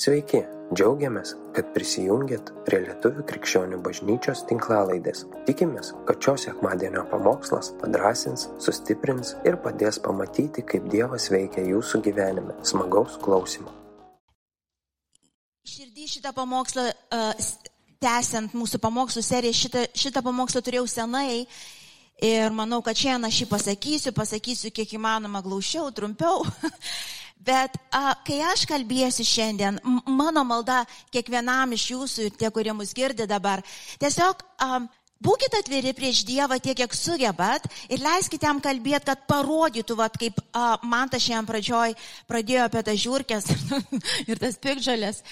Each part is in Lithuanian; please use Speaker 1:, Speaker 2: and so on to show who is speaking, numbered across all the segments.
Speaker 1: Sveiki, džiaugiamės, kad prisijungiat prie Lietuvių krikščionių bažnyčios tinklalaidės. Tikimės, kad šios sekmadienio pamokslas padrasins, sustiprins ir padės pamatyti, kaip Dievas veikia jūsų gyvenime. Smagaus klausimų.
Speaker 2: Širdį šitą pamokslą, uh, tęsiant mūsų pamokslų seriją, šitą, šitą pamokslą turėjau senai ir manau, kad šiandien aš jį pasakysiu, pasakysiu kiek įmanoma glaušiau, trumpiau. Bet a, kai aš kalbėsiu šiandien, mano malda kiekvienam iš jūsų ir tie, kurie mus girdi dabar, tiesiog a, būkite atviri prieš Dievą tiek, kiek sugebat ir leiskite jam kalbėti, kad parodytų, vat, kaip a, man tas šiandien pradžioj pradėjo apie tas žiūrkės ir tas pikžalės.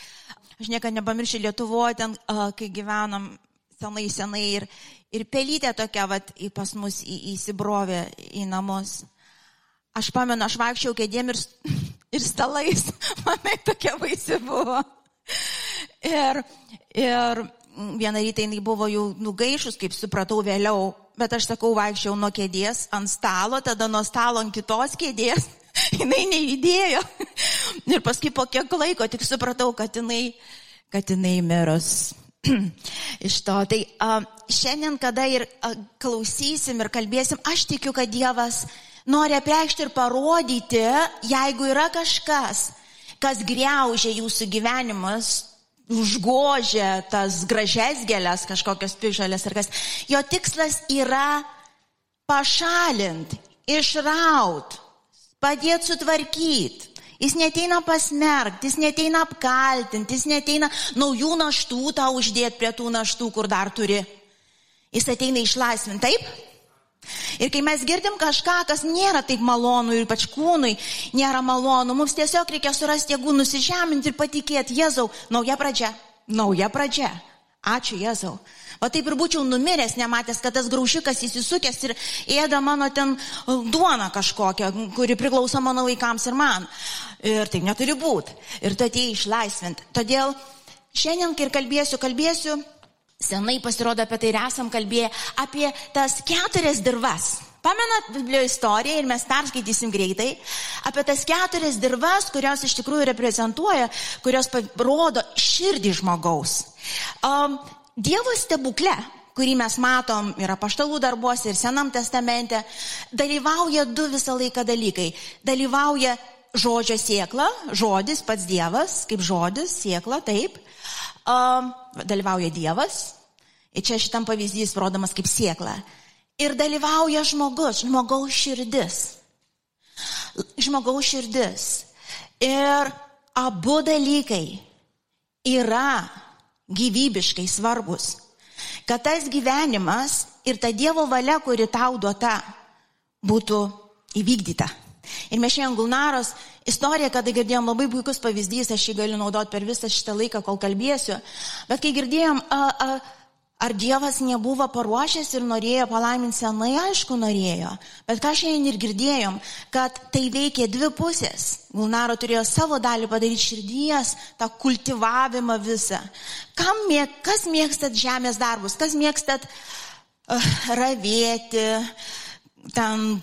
Speaker 2: Aš niekada nepamiršiu Lietuvoje, ten, a, kai gyvenom senai, senai ir, ir pelytė tokia, vat, pas mus į, įsibrovė į namus. Aš pamenu, aš vaikščiau kėdėm ir, ir stalais. Manai tokia baisi buvo. Ir, ir vieną rytą jinai buvo jau nugaišus, kaip supratau vėliau. Bet aš sakau, vaikščiau nuo kėdės ant stalo, tada nuo stalo ant kitos kėdės. jinai neįdėjo. ir paskui po kiek laiko tik supratau, kad jinai, kad jinai mirus. Iš to. Tai a, šiandien, kada ir a, klausysim ir kalbėsim, aš tikiu, kad Dievas nori apreikšti ir parodyti, jeigu yra kažkas, kas greužia jūsų gyvenimus, užgožia tas gražias gėlės, kažkokios pižalės ar kas, jo tikslas yra pašalinti, išraut, padėti sutvarkyti. Jis neteina pasmerkti, jis neteina apkaltinti, jis neteina naujų naštų tau uždėti prie tų naštų, kur dar turi. Jis ateina išlaisvinti, taip? Ir kai mes girdim kažką, kas nėra taip malonu ir ypač kūnui nėra malonu, mums tiesiog reikia surasti jėgų nusižeminti ir patikėti, Jėzau, nauja pradžia, nauja pradžia. Ačiū Jėzau. O taip ir būčiau numiręs, nematęs, kad tas graužikas įsisukęs ir ėda mano ten duona kažkokią, kuri priklauso mano vaikams ir man. Ir taip neturi būti. Ir tu atėjai išlaisvinti. Todėl šiandien, kai ir kalbėsiu, kalbėsiu Senai pasirodo apie tai ir esam kalbėję apie tas keturias dirvas. Pamenat Biblijos istoriją ir mes perskaitysim greitai apie tas keturias dirvas, kurios iš tikrųjų reprezentuoja, kurios rodo širdį žmogaus. Um, Dievo stebukle, kurį mes matom ir apaštalų darbuose, ir Senam testamente, dalyvauja du visą laiką dalykai. Dalyvauja žodžio siekla, žodis pats Dievas, kaip žodis, siekla, taip um, dalyvauja Dievas, ir čia šitam pavyzdys rodomas kaip siekla, ir dalyvauja žmogus, žmogaus širdis. Žmogaus širdis. Ir abu dalykai yra gyvybiškai svarbus. Kad tas gyvenimas ir ta Dievo valia, kuri tau duota, būtų įvykdyta. Ir mes šiandien Gulnaros istoriją, kada girdėjom labai puikus pavyzdys, aš jį galiu naudoti per visą šitą laiką, kol kalbėsiu. Bet kai girdėjom, a, a, ar Dievas nebuvo paruošęs ir norėjo palaiminti senai, aišku, norėjo. Bet ką šiandien ir girdėjom, kad tai veikė dvi pusės. Gulnaro turėjo savo dalį padaryti širdies, tą kultivavimą visą. Kam, mėg, kas mėgstat žemės darbus, kas mėgstat uh, ravėti, ten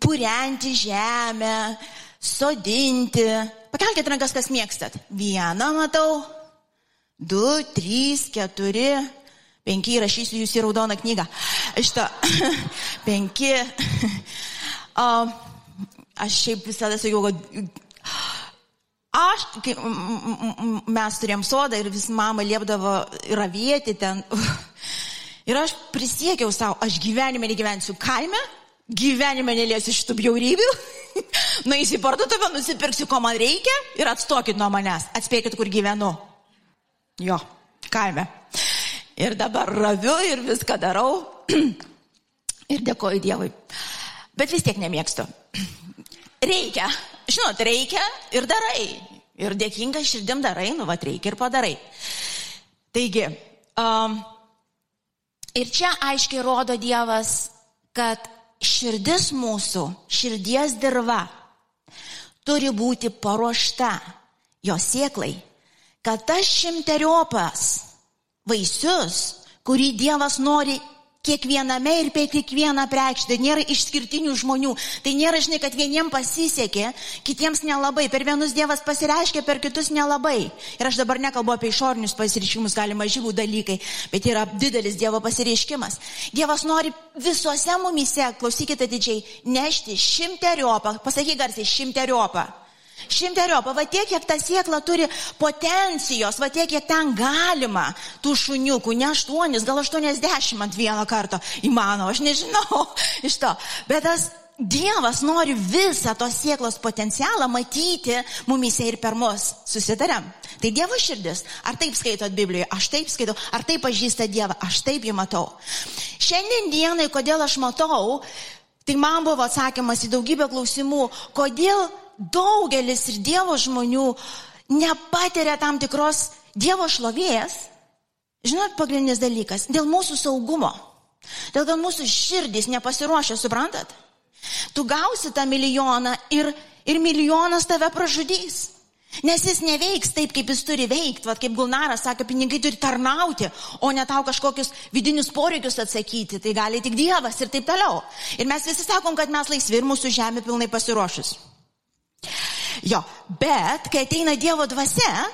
Speaker 2: purenti žemę, sodinti. Pakelkite rankas, kas mėgstat. Vieną matau, du, trys, keturi, penki, rašysiu jūs į raudoną knygą. Šitą, penki. O, aš šiaip visada sakiau, kad Aš, kai mes turėjom sodą ir vis mama liepdavo ravėti ten. Ir aš prisiekiau savo, aš gyvenime negyvensiu kaime, gyvenime neliesiu šitų bjaurybių, nueisiu į parduotuvę, nusipirksiu, ko man reikia ir atstokit nuo manęs. Atspėkit, kur gyvenu. Jo, kaime. Ir dabar raviu ir viską darau. ir dėkoju Dievui. Bet vis tiek nemėgstu. Reikia. Žinot, reikia ir darai. Ir dėkinga širdim darai, nu, va, reikia ir padarai. Taigi, um, ir čia aiškiai rodo Dievas, kad širdis mūsų, širdies dirba turi būti paruošta jo sieklai, kad tas šimteriopas vaisius, kurį Dievas nori kiekviename ir per kiekvieną prekštę. Tai nėra išskirtinių žmonių. Tai nėra, žinai, kad vieniems pasisekė, kitiems nelabai. Per vienus Dievas pasireiškia, per kitus nelabai. Ir aš dabar nekalbu apie išorinius pasireiškimus, galima žyvų dalykai, bet yra didelis Dievo pasireiškimas. Dievas nori visuose mumise, klausykite didžiai, nešti šimteriopą, pasakyk garsiai, šimteriopą Šimteriopą, va tiek, kiek ta siekla turi potencijos, va tiek, kiek ten galima tų šuniukų, ne aštuonis, gal aštuoniasdešimt ant vieną kartą įmanoma, aš nežinau iš to. Bet tas Dievas nori visą tos sieklos potencialą matyti mumise ir per mus. Susitarėm. Tai Dievo širdis. Ar taip skaitot Biblijoje? Aš taip skaitau. Ar taip pažįsta Dievą? Aš taip jį matau. Šiandien dienai, kodėl aš matau, tai man buvo atsakymas į daugybę klausimų, kodėl daugelis ir Dievo žmonių nepatiria tam tikros Dievo šlovės, žinot, pagrindinis dalykas, dėl mūsų saugumo, dėl to mūsų širdys nepasiruošę, suprantat? Tu gausi tą milijoną ir, ir milijonas tave pražudys. Nes jis neveiks taip, kaip jis turi veikti, vad kaip Gulnaras sakė, pinigai turi tarnauti, o ne tau kažkokius vidinius poreikius atsakyti, tai gali tik Dievas ir taip toliau. Ir mes visi sakom, kad mes laisvi ir mūsų žemė pilnai pasiruošus. Jo, bet kai ateina Dievo dvasia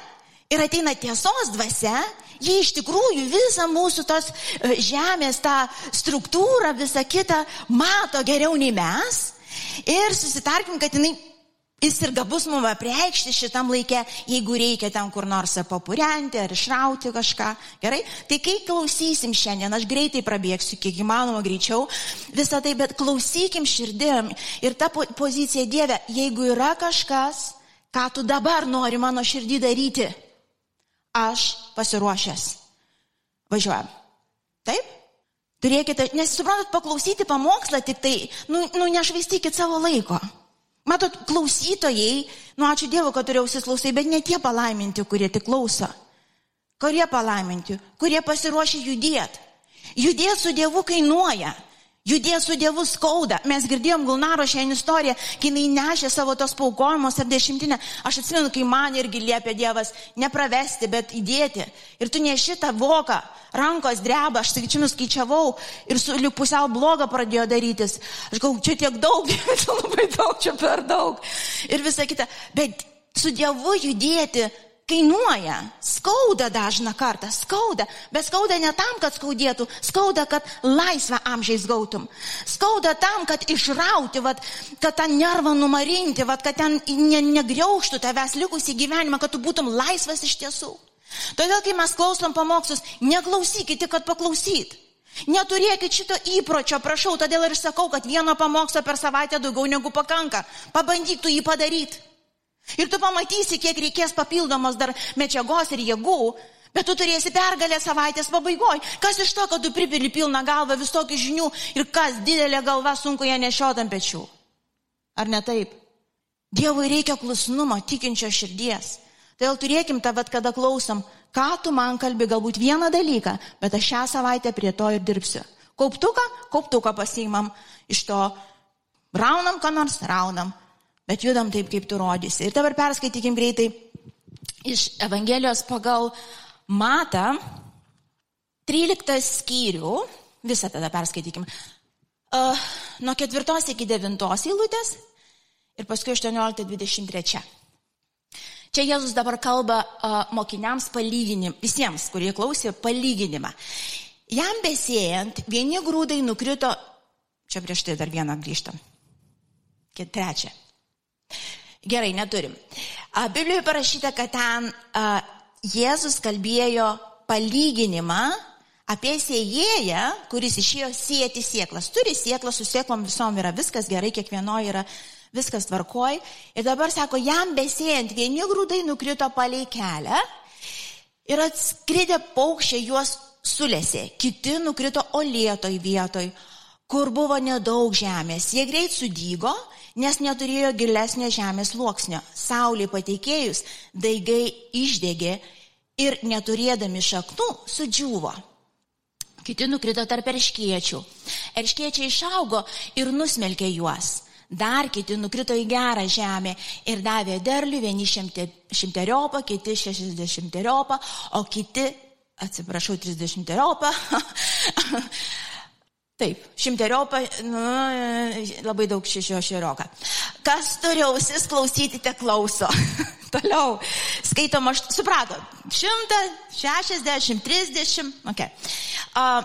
Speaker 2: ir ateina tiesos dvasia, jie iš tikrųjų visą mūsų tos e, žemės, tą struktūrą, visą kitą mato geriau nei mes. Ir susitarkim, kad jinai Jis ir gabus mums apreikšti šitam laikė, jeigu reikia ten kur nors papurenti ar išrauti kažką. Gerai? Tai kai klausysim šiandien, aš greitai prabėgsiu, kiek įmanoma greičiau visą tai, bet klausykim širdim ir ta pozicija Dieve, jeigu yra kažkas, ką tu dabar nori mano širdį daryti, aš pasiruošęs. Važiuojam. Taip? Turėkite, nes suprantat, paklausyti pamokslą tik tai, nu, nu nešvaistykit savo laiko. Matot, klausytojai, nu ačiū Dievui, kad turėjau įsiklausai, bet ne tie palaiminti, kurie tik klauso. Kurie palaiminti, kurie pasiruošia judėti. Judėti su Dievu kainuoja. Judėti su Dievu skauda. Mes girdėjom Gulnaro šią istoriją, kai jinai nešė savo tos paukojimus ar dešimtinę. Aš atsimenu, kai man irgi liepė Dievas nepravesti, bet įdėti. Ir tu neši tą voką, rankos dreba, aš sakyčiau, nuskaičiavau ir su liuk pusiau blogą pradėjo darytis. Aš galvoju, čia tiek daug, čia labai daug, čia per daug. Ir visa kita. Bet su Dievu judėti kainuoja, skauda dažną kartą, skauda, bet skauda ne tam, kad skaudėtų, skauda, kad laisvę amžiais gautum, skauda tam, kad išrauti, vat, kad tą nervą numarinti, vat, kad ten ne, negriauštų tavęs likusį gyvenimą, kad tu būtum laisvas iš tiesų. Todėl, kai mes klausom pamokslus, neklausykite, kad paklausyt. Neturėkit šito įpročio, prašau, todėl ir sakau, kad vieno pamokslo per savaitę daugiau negu pakanka. Pabandyk tu jį padaryti. Ir tu pamatysi, kiek reikės papildomos dar medžiagos ir jėgų, bet tu turėsi pergalę savaitės pabaigoje. Kas iš to, kad tu pripili pilną galvą vis tokių žinių ir kas didelė galva sunku ją nešiot ant pečių? Ar ne taip? Dievui reikia klusnumo, tikinčio širdies. Todėl turėkim tą, vad kada klausom, ką tu man kalbi, galbūt vieną dalyką, bet aš šią savaitę prie to ir dirbsiu. Kauptuką, kauptuką pasiimam iš to, raunam, ką nors raunam, bet judam taip, kaip tu rodysi. Ir dabar perskaitykim greitai iš Evangelijos pagal Mata 13 skyrių, visą tada perskaitykim, uh, nuo 4 iki 9 eilutės ir paskui 18-23. Čia Jėzus dabar kalba uh, mokiniams palyginim, visiems, kurie klausė, palyginimą. Jam besėjant, vieni grūdai nukrito, čia prieš tai dar vieną grįžtam, trečią. Gerai, neturim. Biblijoje parašyta, kad ten Jėzus kalbėjo palyginimą apie sėjėją, kuris išėjo sieti sieklas. Turi sieklą, su sieklom visom yra viskas gerai, kiekvienoje yra viskas tvarkoj. Ir dabar sako, jam besėjant vieni grūdai nukrito palei kelią ir atskridė paukščiai juos sulėsė, kiti nukrito olėtoj vietoj, kur buvo nedaug žemės. Jie greit sudygo nes neturėjo gilesnio žemės sluoksnio. Saulė pateikėjus, daigai išdegė ir neturėdami šaknų sudžiūvo. Kiti nukrito tarp erškiečių. Erškiečiai išaugo ir nusmelkė juos. Dar kiti nukrito į gerą žemę ir davė derlių, vieni šimteriopą, kiti šešiasdešimteriopą, o kiti, atsiprašau, trisdešimteriopą. Taip, šimteriopą, nu, labai daug šešio širioką. Kas turi ausis klausyti, te klauso. Toliau, skaitom, aš suprato, 160, 30, ok. Uh,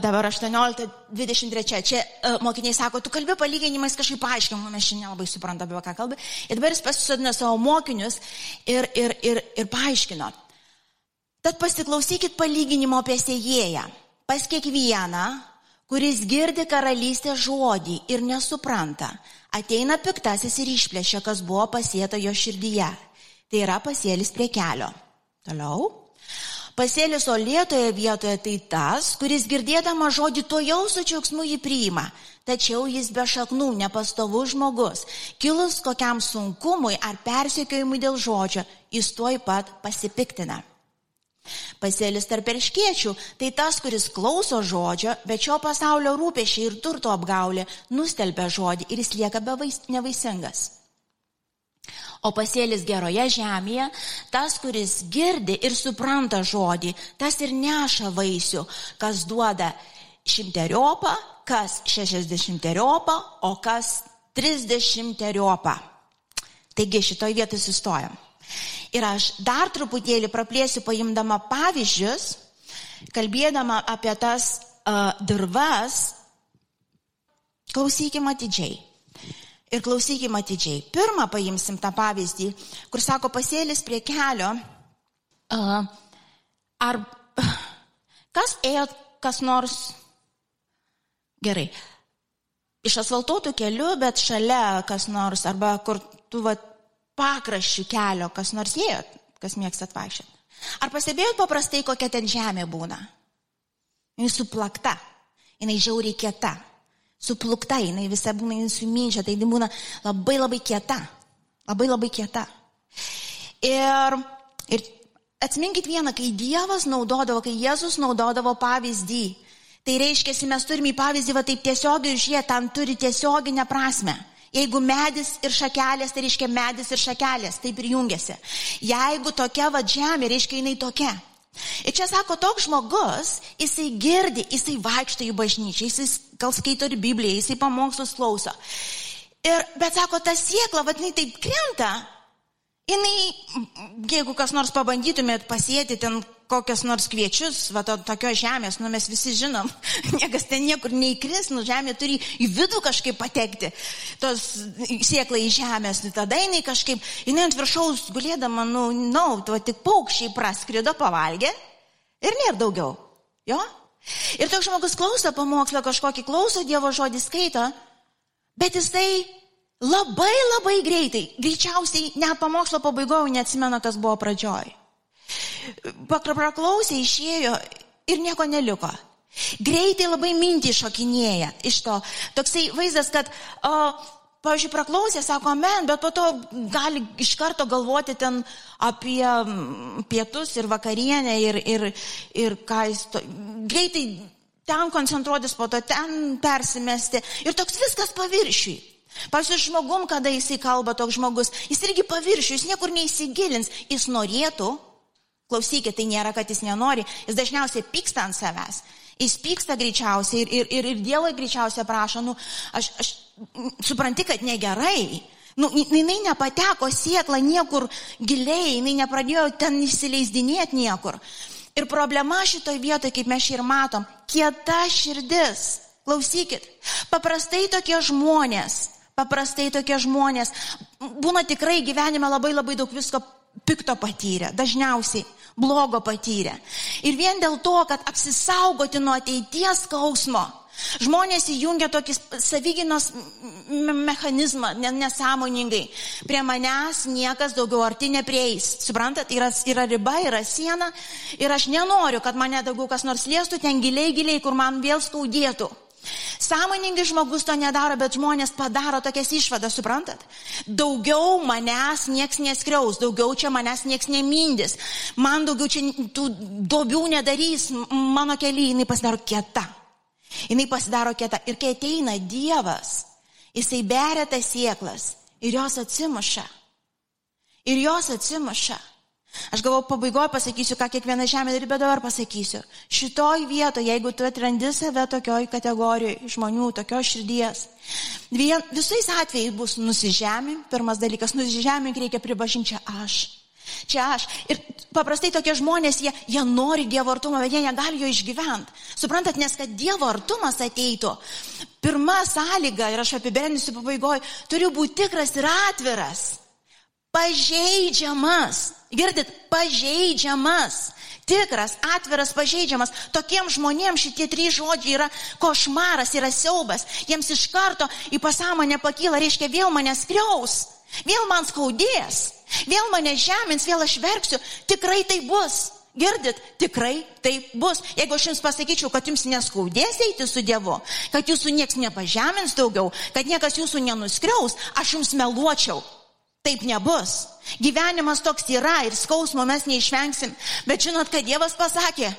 Speaker 2: dabar 18-23. Čia uh, mokiniai sako, tu kalbė palyginimais kažkaip paaiškinimą, mes šiandien labai suprantame, apie ką kalbė. Ir dabar jis pasisodino savo mokinius ir, ir, ir, ir paaiškino. Tad pasiklausykit palyginimo apie sėjėją. Pas kiekvieną, kuris girdi karalystės žodį ir nesupranta, ateina piktasis ir išplėšia, kas buvo pasėta jo širdyje. Tai yra pasėlis prie kelio. Toliau. Pasėlis olėtoje vietoje tai tas, kuris girdėdama žodį to jau su džiaugsmu jį priima, tačiau jis be šaknų, nepastovus žmogus. Kilus kokiam sunkumui ar persiekiojimui dėl žodžio, jis tuoj pat pasipiktina. Pasėlis tarp perškiečių - tai tas, kuris klauso žodžio, bet šio pasaulio rūpešiai ir turto apgaulė nustelbia žodį ir jis lieka nevaisingas. O pasėlis geroje žemėje, tas, kuris girdi ir supranta žodį, tas ir neša vaisių, kas duoda šimteriopą, kas šešiasdešimteriopą, o kas trisdešimteriopą. Taigi šitoje vietoje sustojam. Ir aš dar truputėlį praplėsiu paimdama pavyzdžius, kalbėdama apie tas uh, dirvas. Klausykime atidžiai. Ir klausykime atidžiai. Pirmą paimsim tą pavyzdį, kur sako pasėlis prie kelio. Uh, ar kas ėjo kas nors gerai. Iš asfaltuotų kelių, bet šalia kas nors, arba kur tu va, pakraščių kelio, kas nors ėjo, kas mėgstat vaikščioti. Ar pastebėjot paprastai, kokia ten žemė būna? Jis suplakta, jinai žiauriai kieta suplukta, jinai visa būna suminčia, tai jinai būna labai labai kieta. Labai labai kieta. Ir, ir atsiminkit vieną, kai Dievas naudodavo, kai Jėzus naudodavo pavyzdį, tai reiškia, mes turime į pavyzdį va taip tiesiogiai ir žie, tam turi tiesioginę prasme. Jeigu medis ir šakelės, tai reiškia medis ir šakelės, taip ir jungiasi. Jeigu tokia va žemė, reiškia jinai tokia. Ir čia sako, toks žmogus, jisai girdi, jisai vaikšto į bažnyčią, jisai gal skaito ir Bibliją, jisai pamokslus klauso. Ir, bet sako, ta siekla, vadinai, taip krenta. Jinai, jeigu kas nors pabandytumėt pasėti ten kokias nors kviečius, va to, tokios žemės, nu mes visi žinom, niekas ten niekur neįkris, nu žemė turi į vidų kažkaip patekti, tos sieklai į žemės, nu tada jinai kažkaip, jinai ant viršaus gulėdama, nu, nu, tu tik paukščiai praskrido, pavalgė ir nėra daugiau. Jo? Ir toks žmogus klauso pamokslą, kažkokį klauso Dievo žodį skaito, bet jisai labai labai greitai, greičiausiai net pamokslo pabaigoje neatsimena, kas buvo pradžioj. Paklausė, išėjo ir nieko neliko. Greitai labai mintį šokinėja iš to. Toksai vaizdas, kad, o, pavyzdžiui, praklausė, sako, men, bet po to gali iš karto galvoti ten apie pietus ir vakarienę ir, ir, ir ką jis to. Greitai ten koncentruotis, po to ten persimesti. Ir toks viskas paviršiui. Pavyzdžiui, žmogum, kada jisai kalba toks žmogus, jis irgi paviršiui, jis niekur neįsigilins, jis norėtų, Klausykit, tai nėra, kad jis nenori, jis dažniausiai pyksta ant savęs. Jis pyksta greičiausiai ir, ir, ir, ir Dievui greičiausiai prašo, nu, aš, aš supranti, kad negerai. Nu, jinai nepateko siekla niekur giliai, jinai nepradėjo ten įsileisdinėti niekur. Ir problema šitoje vietoje, kaip mes ir matom, kieta širdis. Klausykit, paprastai tokie žmonės, paprastai tokie žmonės būna tikrai gyvenime labai labai daug visko pikto patyrę, dažniausiai blogo patyrę. Ir vien dėl to, kad apsisaugoti nuo ateities skausmo, žmonės įjungia tokį savyginos mechanizmą nesąmoningai. Prie manęs niekas daugiau arti neprieis. Suprantat, yra, yra riba, yra siena ir aš nenoriu, kad mane daugiau kas nors liestų ten giliai, giliai, kur man vėl skaudėtų. Sąmoningai žmogus to nedaro, bet žmonės padaro tokias išvadas, suprantat? Daugiau manęs nieks neskriaus, daugiau čia manęs nieks nemindys, man daugiau čia tų dobių nedarys, mano keliai jinai pasidaro kieta. Jinai pasidaro kieta. Ir kai ateina Dievas, jisai beria tas sieklas ir jos atsimuša. Ir jos atsimuša. Aš galvoju, pabaigoje pasakysiu, ką kiekviena žemė ir bet dabar pasakysiu. Šitoj vietoje, jeigu tu atrandi save tokioj kategorijoje žmonių, tokios širdies, vien, visais atvejais bus nusižemink, pirmas dalykas, nusižemink reikia pripažinti čia aš. Čia aš. Ir paprastai tokie žmonės, jie, jie nori Dievo artumo, bet jie negali jo išgyventi. Suprantat, nes kad Dievo artumas ateitų, pirma sąlyga, ir aš apibendrinsiu pabaigoje, turi būti tikras ir atviras. Pažeidžiamas. Girdit, pažeidžiamas. Tikras, atviras, pažeidžiamas. Tokiem žmonėms šitie trys žodžiai yra košmaras, yra siaubas. Jiems iš karto į pasąmonę pakyla, reiškia, vėl mane skriaus. Vėl man skaudės. Vėl mane žemins, vėl aš verksiu. Tikrai tai bus. Girdit, tikrai tai bus. Jeigu aš jums pasakyčiau, kad jums neskaudės eiti su Dievu, kad jūsų nieks nepažemins daugiau, kad niekas jūsų nenuskriaus, aš jums meluočiau. Taip nebus. Gyvenimas toks yra ir skausmo mes neišvengsim. Bet žinot, kad Dievas pasakė,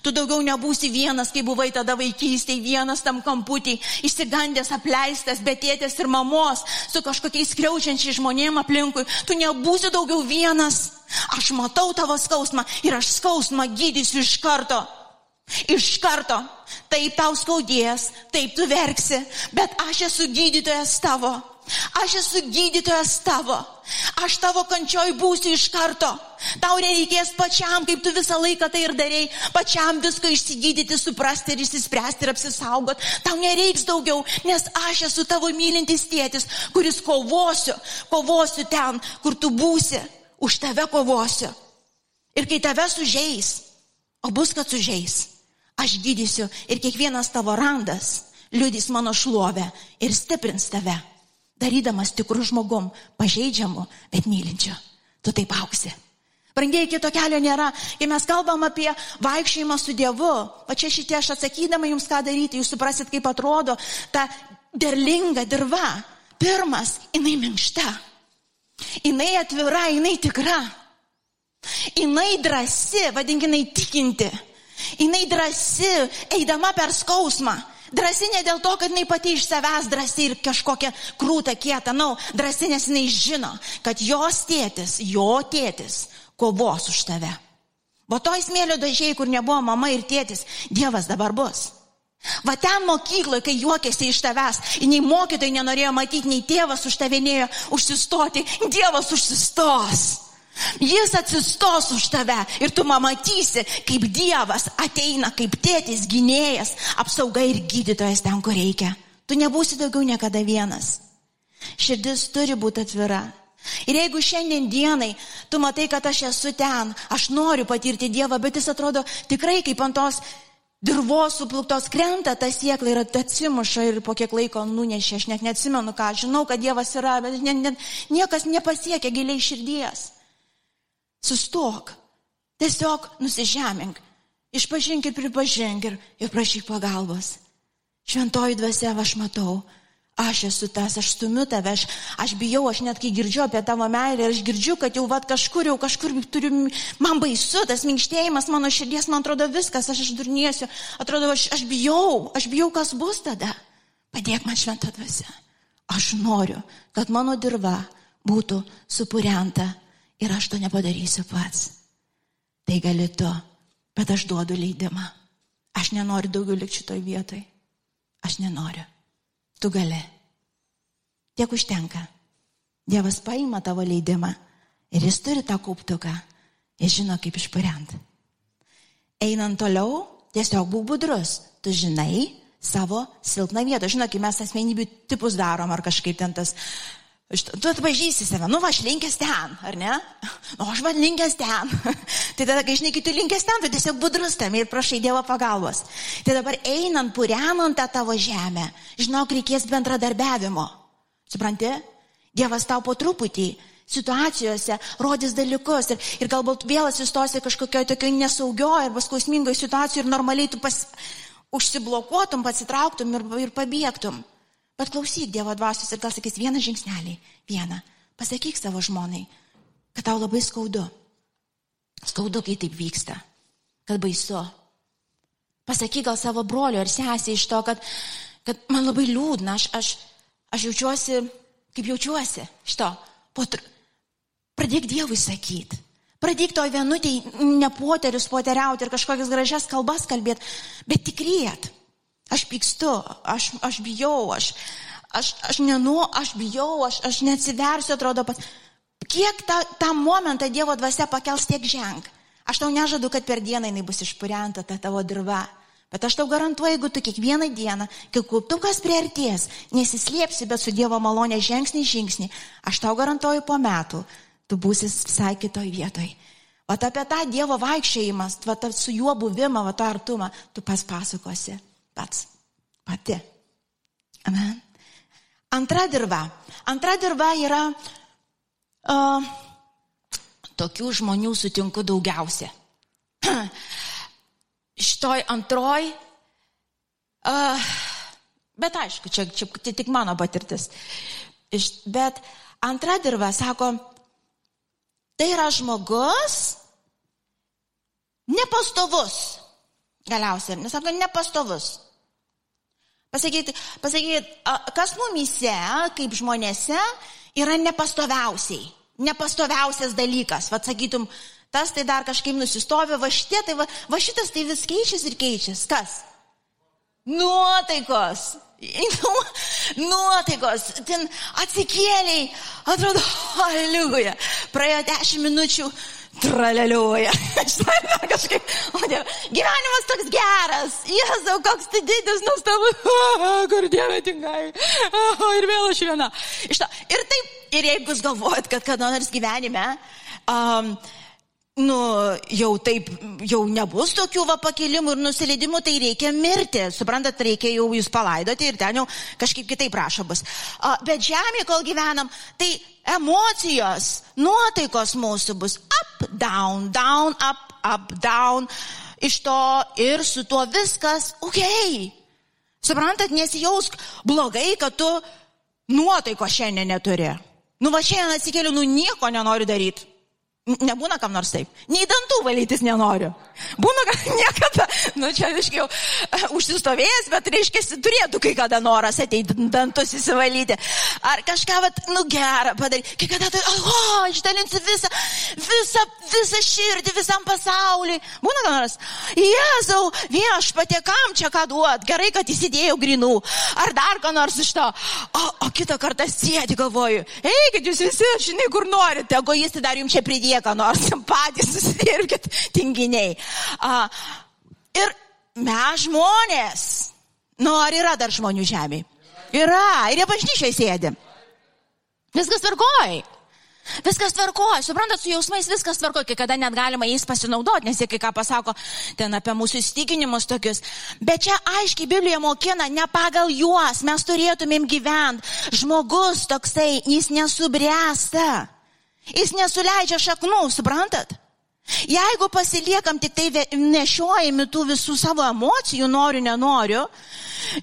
Speaker 2: Tu daugiau nebūsi vienas, kai buvai tada vaikystėje, vienas tam kamputį, išsigandęs, apleistas, betėtės ir mamos, su kažkokiais skriaučiančiais žmonėm aplinkui. Tu nebūsi daugiau vienas. Aš matau tavo skausmą ir aš skausmą gydysiu iš karto. Iš karto. Taip tau skaudės, taip tu verksi, bet aš esu gydytojas tavo. Aš esu gydytojas tavo. Aš tavo kančioj būsiu iš karto. Tau nereikės pačiam, kaip tu visą laiką tai ir darėjai, pačiam viską išsigydyti, suprasti ir išsispręsti ir apsisaugot. Tau nereiks daugiau, nes aš esu tavo mylintis tėtis, kuris kovosiu, kovosiu ten, kur tu būsi. Už tave kovosiu. Ir kai tave sužeis, o bus, kad sužeis, aš gydysiu ir kiekvienas tavo randas liudys mano šlovę ir stiprins tave darydamas tikrų žmogum, pažeidžiamu, bet mylinčiu. Tu taip auksi. Brangiai, kito kelio nėra. Kai mes kalbam apie vaikščiojimą su Dievu, o čia šitie aš atsakydama jums ką daryti, jūs suprasit, kaip atrodo ta derlinga dirba. Pirmas, jinai minkšta. Jinai atvira, jinai tikra. Jinai drasi, vadinkinai tikinti. Jinai drasi, eidama per skausmą. Drasi ne dėl to, kad jinai pati iš savęs drasi ir kažkokia krūta kieta, na, no, drasi nes jinai žino, kad jos tėtis, jo tėtis kovos už tave. Va toj smėlio dažiai, kur nebuvo mama ir tėtis, Dievas dabar bus. Va ten mokykloje, kai juokėsi iš tavęs, nei mokytojai nenorėjo matyti, nei tėvas už tave nėjo užsistoti, Dievas užsistos. Jis atsistos už tave ir tu matysi, kaip Dievas ateina, kaip tėtis, gynėjas, apsauga ir gydytojas ten, kur reikia. Tu nebūsi daugiau niekada vienas. Širdis turi būti atvira. Ir jeigu šiandien dienai tu matai, kad aš esu ten, aš noriu patirti Dievą, bet jis atrodo tikrai kaip ant tos dirvos supluktos krenta ta siekla ir atsimuša ir po kiek laiko nunešė, aš net neatsimenu ką, žinau, kad Dievas yra, bet ne, ne, niekas nepasiekia giliai širdies. Sustok. Tiesiog nusižemink. Išpažink ir pripažink ir, ir prašyk pagalbos. Šventoji dvasia, aš matau, aš esu tas, aš stumiu tave, aš, aš bijau, aš net kai girdžiu apie tavo meilę aš girdžiu, kad jau vat kažkur, jau kažkur turiu, man baisu, tas minkštėjimas mano širdies, man atrodo viskas, aš išdurniesiu, atrodo, aš, aš bijau, aš bijau, kas bus tada. Padėk man šventą dvasę. Aš noriu, kad mano dirba būtų supurenta ir aš to nepadarysiu pats. Tai gali tu, bet aš duodu leidimą. Aš nenoriu daugiau likti šitoj vietoj. Aš nenoriu. Tu gali. Tiek užtenka. Dievas paima tavo leidimą ir jis turi tą kauptuką. Jis žino, kaip išpurent. Einant toliau, tiesiog būk budrus. Tu žinai savo silpną vietą. Žinai, kai mes asmenybių tipus darom ar kažkaip ten tas Tu atpažįsti save, nu, aš linkęs ten, ar ne? Nu, aš man linkęs ten. tai tada, kai žinai, kai tu linkęs ten, tu tiesiog budrus tam ir prašai Dievo pagalbos. Tai dabar einant, purenant tą tavo žemę, žinok, reikės bendradarbiavimo. Supranti? Dievas tau po truputį situacijose rodys dalykus ir, ir galbūt vėl atsistosi kažkokioje tokioje nesaugioje arba skausmingoje situacijoje ir normaliai tu pas, užsiblokuotum, pasitrauktum ir, ir pabėgtum. Bet klausyk Dievo dvasios ir gal sakys vieną žingsnelį, vieną. Pasakyk savo žmonai, kad tau labai skaudu. Skaudu, kai taip vyksta. Kad baisu. Pasakyk gal savo brolio ar sesį iš to, kad, kad man labai liūdna, aš, aš, aš jaučiuosi, kaip jaučiuosi iš to. Po, pradėk Dievui sakyti. Pradėk to vienutėj ne poterius poteriauti ir kažkokias gražias kalbas kalbėti, bet tikrėt. Aš pykstu, aš, aš bijau, aš, aš, aš nenu, aš bijau, aš, aš neatsiversiu, atrodo, pas... kiek tą, tą momentą Dievo dvasia pakels tiek ženk. Aš tau nežadu, kad per dieną jinai bus išpurenta ta tavo dirba. Bet aš tau garantuoju, jeigu tu kiekvieną dieną, kai kultukas prieartės, nesislėpsi, bet su Dievo malonė žingsnį žingsnį, aš tau garantuoju po metų, tu būsi visai kitoj vietoj. O apie tą Dievo vaikščiojimą, su juo buvimą, va tą artumą, tu pas pasakosi pats, pati. Amen. Antra dirba. Antra dirba yra, uh, tokių žmonių sutinku daugiausia. Šitoj antroj, uh, bet aišku, čia, čia, čia tik mano patirtis. Iš, bet antra dirba sako, tai yra žmogus nepastovus. Galiausiai, nes sako, nepastovus. Pasakyti, pasakyti, kas mumise, kaip žmonėse, yra nepastoviausiai. Nepastoviausias dalykas. Vat sakytum, tas tai dar kažkaip nusistovi, va šitie, tai va, va šitas tai vis keičiasi ir keičiasi. Kas? Nuotaikos. Nu, nuotaikos. Ten atsikėliai. Atrodo, aliugoje. Praėjo dešimt minučių traleliuoja. kažkaip, o Dieve, gyvenimas toks geras. Jėzau, koks tai didis, nuostabus. Kur Dieve tingai. Ir vėl aš viena. Ir taip, ir jeigu jūs galvojat, kad kada nors gyvenime um, nu, jau taip, jau nebus tokių va pakilimų ir nusileidimų, tai reikia mirti. Suprantat, reikia jau jūs palaidoti ir ten jau kažkaip kitaip prašo bus. Bet žemė, kol gyvenam, tai emocijos, nuotaikos mūsų bus up, down, down, up, up, down. Iš to ir su tuo viskas, okei. Okay. Suprantat, nesijausk blogai, kad tu nuotaiko šiandien neturi. Nu va šiandien atsikėliu, nu nieko nenoriu daryti. Nebūna kam nors taip. Nei dantų valytis nenoriu. Būna, kad niekada, nu čia, aiškiai, jau uh, užsistovėjęs, bet, reiškia, turėtų kai kada noras ateiti dantus įsivalyti. Ar kažką, vat, nu gerą padaryti. Kai kada tu, o, išdalinsi visą, visą, visą širdį visam pasauliui. Būna kam nors. Jėzau, viešpatie, kam čia ką duot? Gerai, kad įsidėjau grinų. Ar dar ką nors iš to. O, o kitą kartą sėdi, galvoju. Eikit jūs visi, žinai, kur norite. Egoistai dar jums čia pridėjo ką nors, patys susidirbkite tinginiai. A, ir mes žmonės. Nu, ar yra dar žmonių žemėje? Yra, ir jie bažnyčiai sėdi. Viskas tvarkoj. Viskas tvarkoja, suprantat, su jausmais viskas tvarkoja, kai kada net galima jais pasinaudoti, nes jie kai ką pasako ten apie mūsų įstikinimus tokius. Bet čia aiškiai Biblija mokina, ne pagal juos mes turėtumėm gyventi. Žmogus toksai, jis nesubręsta. Jis nesuleidžia šaknų, suprantat? Jeigu pasiliekam tik tai nešiojami tų visų savo emocijų, noriu, nenoriu,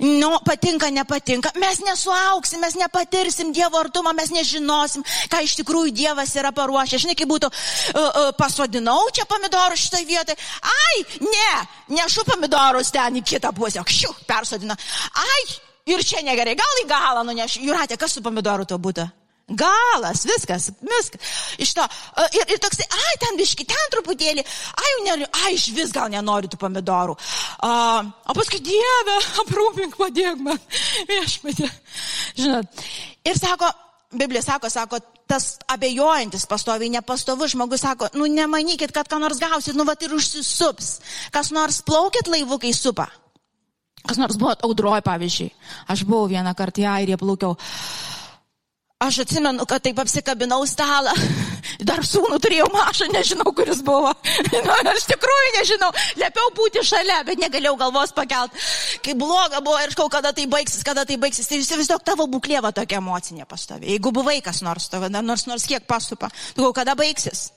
Speaker 2: nu, patinka, nepatinka, mes nesuauksim, mes nepatirsim Dievo artumą, mes nežinosim, ką iš tikrųjų Dievas yra paruošęs. Žinai, kaip būtų, uh, uh, pasodinau čia pomidorų šitoje vietoje, ai, ne, nešu pomidorus ten į kitą pusę, kšiu, persodina, ai, ir čia negerai, gal į galą nunešiu, Juratė, kas su pomidoru to būtų? Galas, viskas, viskas. Iš to. Ir, ir toksai, ai, ten biški, ten truputėlį, ai, ne, ai, iš vis gal nenori tų pomidorų. A, o paskui Dieve, aprūpink, padėk man, viešpatė. Žinot. Ir sako, Biblija sako, sako, tas abejojantis pastoviai, nepastovus žmogus sako, nu nemanykit, kad ką nors gausit, nu va ir užsisups. Kas nors plaukit laivu, kai supa. Kas nors buvo audroj, pavyzdžiui. Aš buvau vieną kartą į Airiją plaukiau. Aš atsimenu, kad taip apsikabinau stalą. Dar sūnų turėjau mažą, nežinau, kuris buvo. Nu, aš tikrųjų nežinau. Liepiau būti šalia, bet negalėjau galvos pakelt. Kai bloga buvo ir škau, kada tai baigsis, kada tai baigsis. Tai vis tiek tavo būklė va tokia emocinė pastovi. Jeigu buvai kas nors, tavo, nors nors kiek pasupa. Tu galvo, kada baigsis?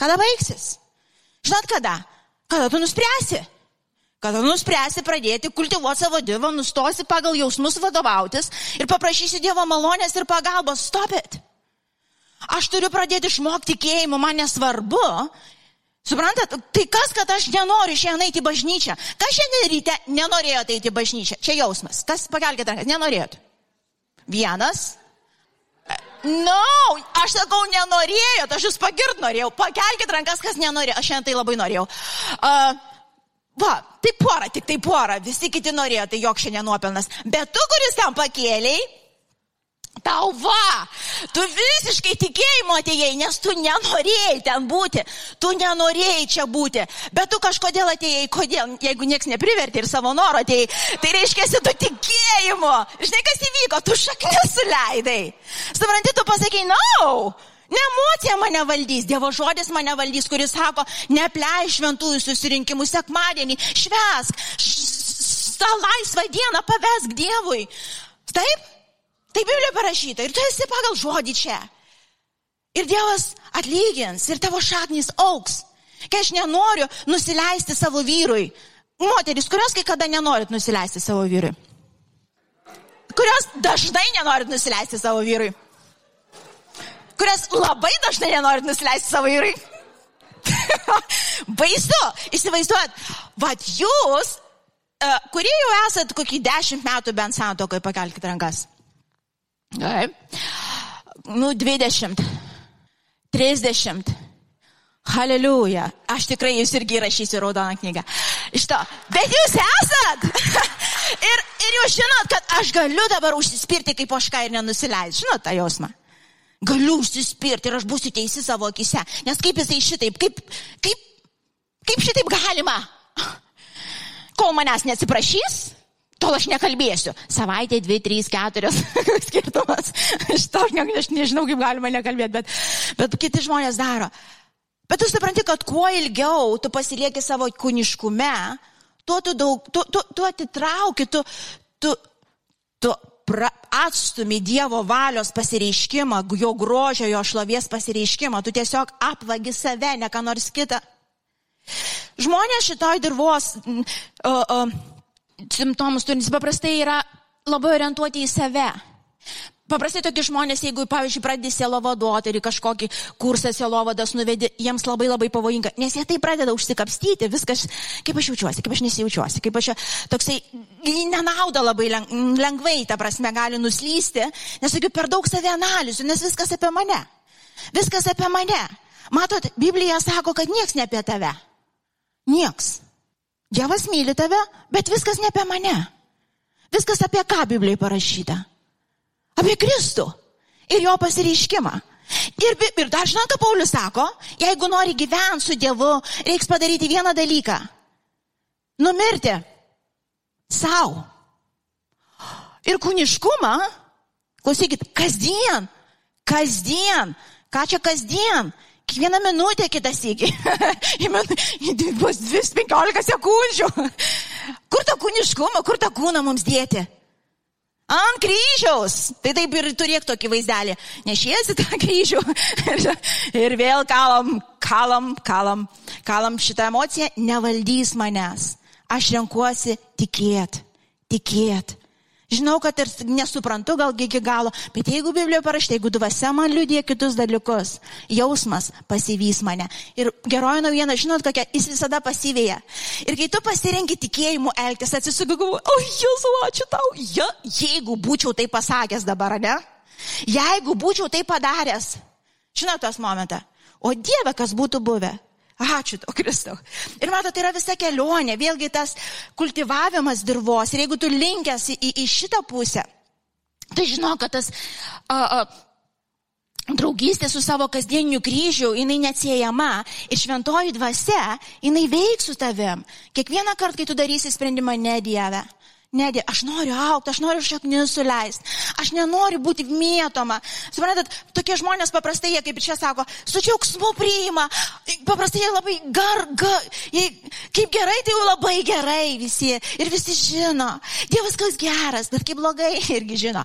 Speaker 2: Kada baigsis? Žinot kada? Kada tu nuspręsi? Kada nuspręsi pradėti kultivuoti savo dievą, nustosi pagal jausmus vadovautis ir paprašysi Dievo malonės ir pagalbos, stopit. Aš turiu pradėti išmokti tikėjimo, man nesvarbu. Suprantat, tai kas, kad aš nenoriu šiandien eiti į bažnyčią? Kas šiandien ryte nenorėjo eiti į bažnyčią? Čia jausmas. Kas, pakelkite rankas, nenorėjot. Vienas. No, aš sakau, nenorėjau, aš jūs pagirt norėjau. Pakelkite rankas, kas nenorėjo. Aš šiandien tai labai norėjau. Uh, va, tai pora, tik tai pora. Visi kiti norėjo, tai jok šiandien nuopelnas. Bet tu, kuris tam pakėliai, Tau va, tu visiškai tikėjimo atėjai, nes tu nenorėjai ten būti, tu nenorėjai čia būti, bet tu kažkodėl atėjai, kodėl, jeigu nieks neprivertė ir savo noro atėjai, tai reiškia, tu tikėjimo. Žinai, kas įvyko, tu šaknis suleidai. Supranti, tu pasakai, na, no. Ne emocija mane valdys, Dievo žodis mane valdys, kuris sako, neplei šventųjų susirinkimų sekmadienį, švesk, tą laisvą dieną pavesk Dievui. Taip? Tai Biblija parašyta ir tu esi pagal žodį čia. Ir Dievas atlygins ir tavo šaknys auks. Kai aš nenoriu nusileisti savo vyrui. Moteris, kurios kai kada nenorit nusileisti savo vyrui. Kurios dažnai nenorit nusileisti savo vyrui. Kurios labai dažnai nenorit nusileisti savo vyrui. Baisu, įsivaizduot, vad jūs, uh, kurie jau esat kokį dešimt metų bent santokai, pakelkite rankas. Taip. Nu, 20. 30. Haleliuja. Aš tikrai jūs irgi rašysiu raudoną knygą. Iš to. Bet jūs esat. ir, ir jūs žinot, kad aš galiu dabar užsispirti kaip oška ir nenusileisti. Žinot tą jausmą. Galiu užsispirti ir aš būsiu teisi savo akise. Nes kaip jisai šitaip, kaip, kaip, kaip šitaip galima? Kol manęs neatsiprašys, tol aš nekalbėsiu. Savaitė, dvi, trys, keturios skirtumas. Aš, to, aš, ne, aš nežinau, kaip galima nekalbėti, bet, bet kiti žmonės daro. Bet tu supranti, kad kuo ilgiau tu pasilieki savo kūniškume, tuo tu daug, tu, tu, tu atitrauki, tu, tu, tu pra, atstumi Dievo valios pasireiškimą, jo grožio, jo šlovės pasireiškimą, tu tiesiog apvagi save, ne ką nors kitą. Žmonės šitoj dirvos uh, uh, simptomus turintys paprastai yra labai orientuoti į save. Paprastai tokie žmonės, jeigu, pavyzdžiui, pradedi sielovaduoti ir kažkokį kursą sielovadas nuvedi, jiems labai labai pavojinga, nes jie tai pradeda užsikapstyti, viskas, kaip aš jaučiuosi, kaip aš nesijaučiuosi, kaip aš toksai nenauda labai lengvai, ta prasme, gali nuslysti, nes tokių per daug savė analizų, nes viskas apie mane. Viskas apie mane. Matot, Biblija sako, kad nieks ne apie tave. Nieks. Dievas myli tave, bet viskas ne apie mane. Viskas apie ką Biblijai parašyta. Apie Kristų ir jo pasireiškimą. Ir, ir dar žinot, ką Paulius sako, jeigu nori gyventi su Dievu, reiks padaryti vieną dalyką. Numirti savo. Ir kūniškumą, klausykit, kasdien, kasdien, ką čia kasdien, Kiekvieną minutę kitas įgy. Bus 15 sekundžių. Kur tą kūniškumą, kur tą kūną mums dėti? Ant kryžiaus. Tai taip ir turėk tokį vaizdelį. Nešiesi tą kryžių. ir vėl kalam, kalam, kalam. Kalam šitą emociją nevaldys manęs. Aš renkuosi tikėt. Tikėt. Žinau, kad ir nesuprantu gal iki galo, bet jeigu Biblijoje parašyta, jeigu dvasia man liūdė kitus dalykus, jausmas pasivys mane. Ir geroji naujiena, žinot, kokia, jis visada pasivėja. Ir kai tu pasirenki tikėjimu elgtis, atsisuku, o Jėzu, ačiū tau. Ja, jeigu būčiau tai pasakęs dabar, ne? Jeigu būčiau tai padaręs, žinot tos momentą, o Dieve, kas būtų buvę? Ačiū tau, Kristau. Ir mato, tai yra visa kelionė, vėlgi tas kultivavimas dirvos. Ir jeigu tu linkęs į, į šitą pusę, tai žinau, kad tas a, a, draugystė su savo kasdieniu kryžiu, jinai neatsiejama. Ir šventoji dvasia, jinai veiks su tavim. Kiekvieną kartą, kai tu darysi sprendimą, ne Dieve. Nedė, aš noriu aukti, aš noriu šaknis suleisti, aš nenoriu būti mėtoma. Suprantat, tokie žmonės paprastai, jie kaip ir čia sako, su džiaugsmu priima, paprastai jie labai gar, gar jie, kaip gerai, tai jau labai gerai visi. Ir visi žino, Dievas kas geras, bet kaip blogai irgi žino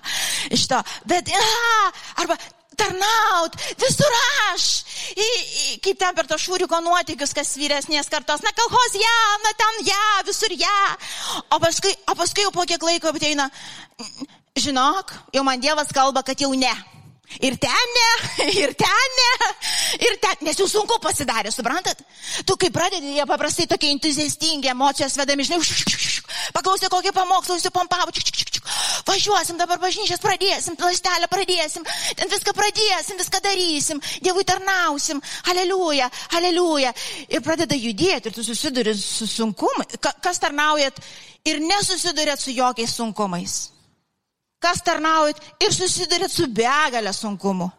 Speaker 2: iš to. Bet, a, arba tarnaut, visur aš. I, i, kaip ten per to šūriko nuotykius, kas vyresnės kartos, na kalhos ją, ja, na ten ją, ja, visur ją. Ja. O paskui, o paskui jau po kiek laiko ateina, žinok, jau man Dievas kalba, kad jau ne. Ir ten ne, ir ten ne, ir ten, nes jau sunku pasidarė, suprantat? Tu kai pradedi, jie paprastai tokie entuziastingi, emocijos vedami, žinai, paklausė kokį pamokslą, įsipompavo, važiuosim dabar bažnyčias, pradėsim, lastelę pradėsim, ten viską pradėsim, viską darysim, Dievui tarnausim, aleliuja, aleliuja. Ir pradeda judėti ir tu susiduri su sunkumais. Kas tarnaujat ir nesusidurėt su jokiais sunkumais? Kas tarnaujat ir susidurėt su begalė sunkumų?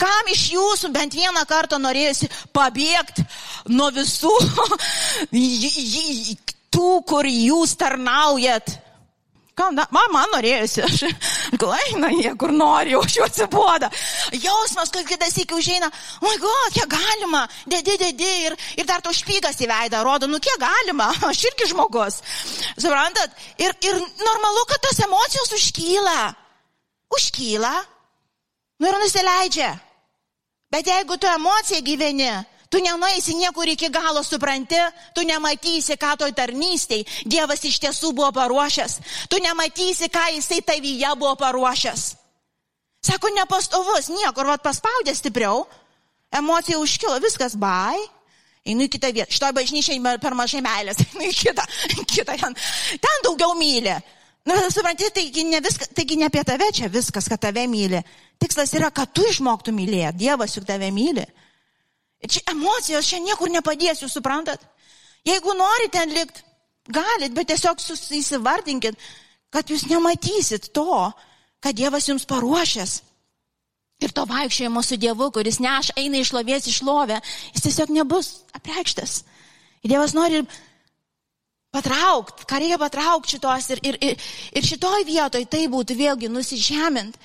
Speaker 2: Kam iš jūsų bent vieną kartą norėjusi pabėgti nuo visų tų, kur jūs tarnaujat? Kam, na, man, man norėjusi, aš klaina jie, kur nori, už jų atsiboda. Jausmas, kad kitas iki užeina, oi, oh god, kiek galima, dėdė, dėdė, ir, ir dar to špygas į veidą rodo, nu kiek galima, aš irgi žmogus. Suprantat? Ir, ir normalu, kad tos emocijos užkyla. Užkyla. Nu ir nusileidžia. Bet jeigu tu emociją gyveni, tu nenueisi niekur iki galo, supranti, tu nematysi, ką toj tarnystėj Dievas iš tiesų buvo paruošęs, tu nematysi, ką jisai tavyje buvo paruošęs. Sako, nepastovus, niekur, vad paspaudė stipriau, emocija užkilo, viskas, bai, einu į kitą vietą. Šitoj bažnyčiai per mažai meilės, einu į kitą, kitą ten, ten daugiau myli. Na, suprantate, taigi ne, viskas, taigi ne apie tave čia viskas, kad tave myli. Tikslas yra, kad tu išmoktų mylėti. Dievas juk tave myli. Čia emocijos čia niekur nepadės, jūs suprantat? Jeigu norite ten likti, galit, bet tiesiog įsivardinkit, kad jūs nematysit to, kad Dievas jums paruošęs. Ir to vaikščiojimo su Dievu, kuris neš, eina iš lovės iš lovę, jis tiesiog nebus apreikštas. Ir Dievas nori patraukti, ką reikia patraukti šitos ir, ir, ir, ir šitoj vietoj tai būtų vėlgi nusižemint,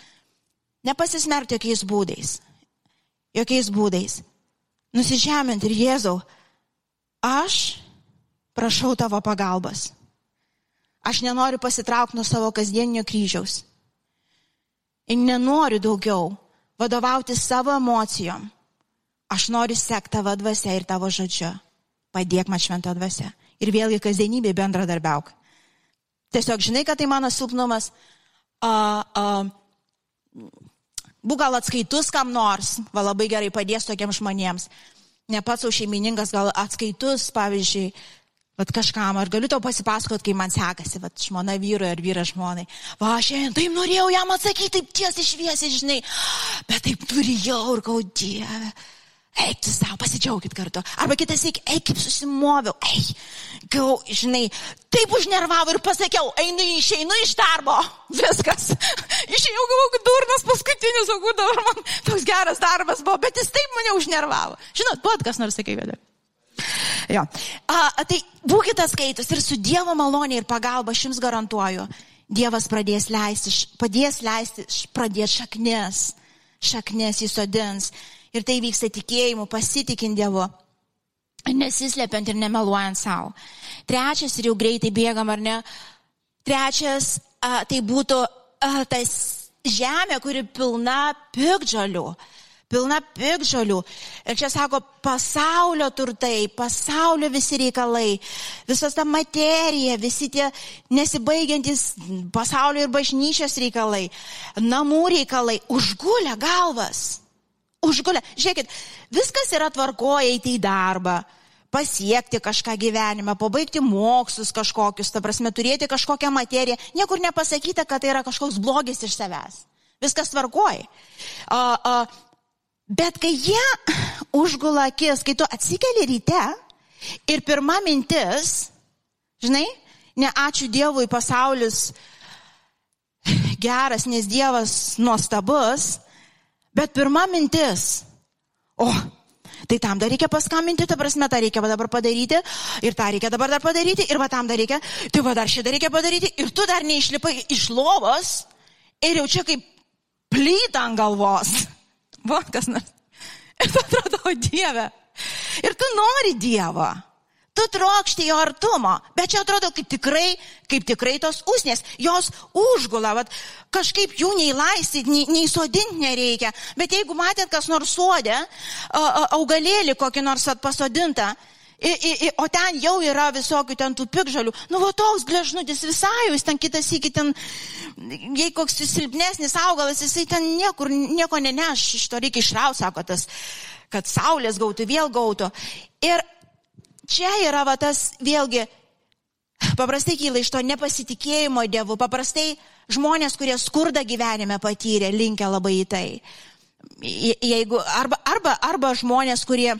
Speaker 2: nepasismerkti jokiais būdais. Jokiais būdais. Nusižemint ir Jėzau, aš prašau tavo pagalbos. Aš nenoriu pasitraukti nuo savo kasdieninio kryžiaus. Ir nenoriu daugiau vadovauti savo emocijom. Aš noriu sekti tavo dvasia ir tavo žodžiu. Padėk man šventą dvasia ir vėlgi kasdienybėje bendradarbiauk. Tiesiog žinai, kad tai mano silpnumas. Uh, uh, būk gal atskaitus kam nors, va labai gerai padės tokiems žmonėms. Ne pats jau šeimininkas, gal atskaitus, pavyzdžiui, Vat kažkam, ar galiu tau pasipasakot, kai man sekasi, vat žmona vyrui ar vyras žmonai. Va, aš šiandien taip norėjau jam atsakyti, taip tiesiai šviesiai, žinai, bet taip turėjau ir gau dievę. Eik tu savo, pasidžiaugit kartu. Arba kitas eik, eik kaip susimoviau, eik, gau, žinai, taip užnervavo ir pasakiau, einu, išeinu iš darbo. Viskas. Išėjau, galvoju, durnas paskutinis, o dabar man toks geras darbas buvo, bet jis taip mane užnervavo. Žinot, buvo kas nors sakė, vėliau. Jo. A, tai būkite skaitus ir su Dievo malonė ir pagalba aš jums garantuoju, Dievas pradės leisti, padės leisti, pradės šaknis, šaknis įsodins. Ir tai vyksta tikėjimu, pasitikint Dievu, nesislepiant ir nemeluojant savo. Trečias, ir jau greitai bėgam, ar ne? Trečias, a, tai būtų a, tas žemė, kuri pilna pikdžalių. Pilna pikžolių. Ir čia sako, pasaulio turtai, pasaulio visi reikalai, visas ta materija, visi tie nesibaigiantis pasaulio ir bažnyčios reikalai, namų reikalai, užgulę galvas. Užgulę. Žiūrėkit, viskas yra tvarkoja eiti į darbą, pasiekti kažką gyvenime, pabaigti mokslus kažkokius, ta prasme, turėti kažkokią materiją. Niekur nepasakyta, kad tai yra kažkoks blogis iš savęs. Viskas tvarkoja. Uh, uh, bet kai jie užgula akis, kai tu atsikeli ryte ir pirma mintis, žinai, ne ačiū Dievui pasaulis geras, nes Dievas nuostabus, Bet pirma mintis, o, tai tam dar reikia paskambinti, ta prasme, tą reikia dabar padaryti, ir tą reikia dabar dar padaryti, ir va tam dar reikia, tai va dar šitą reikia padaryti, ir tu dar neišlipai iš lovos, ir jau čia kaip plyta ant galvos. Va, kas nors. Ir tu atrodo, o Dieve. Ir tu nori Dievo tu trokšti jo artumo, bet čia atrodo kaip tikrai, kaip tikrai tos usnės, jos užgula, vat, kažkaip jų nei laistyti, nei, nei sodinti nereikia, bet jeigu matėt kas nors sodė, augalėlį kokį nors pasodintą, I, i, o ten jau yra visokių ten tų pikžalių. Nu, va toks gležnutis visai, jis ten kitas iki ten, jei koks silpnesnis augalas, jisai ten niekur, nieko neneš, iš to reikia išrauti, sako tas, kad saulės gautų, vėl gautų. Ir čia yra va tas vėlgi Paprastai kyla iš to nepasitikėjimo Dievu, paprastai žmonės, kurie skurda gyvenime patyrė, linkia labai į tai. Jeigu, arba, arba, arba žmonės, kurie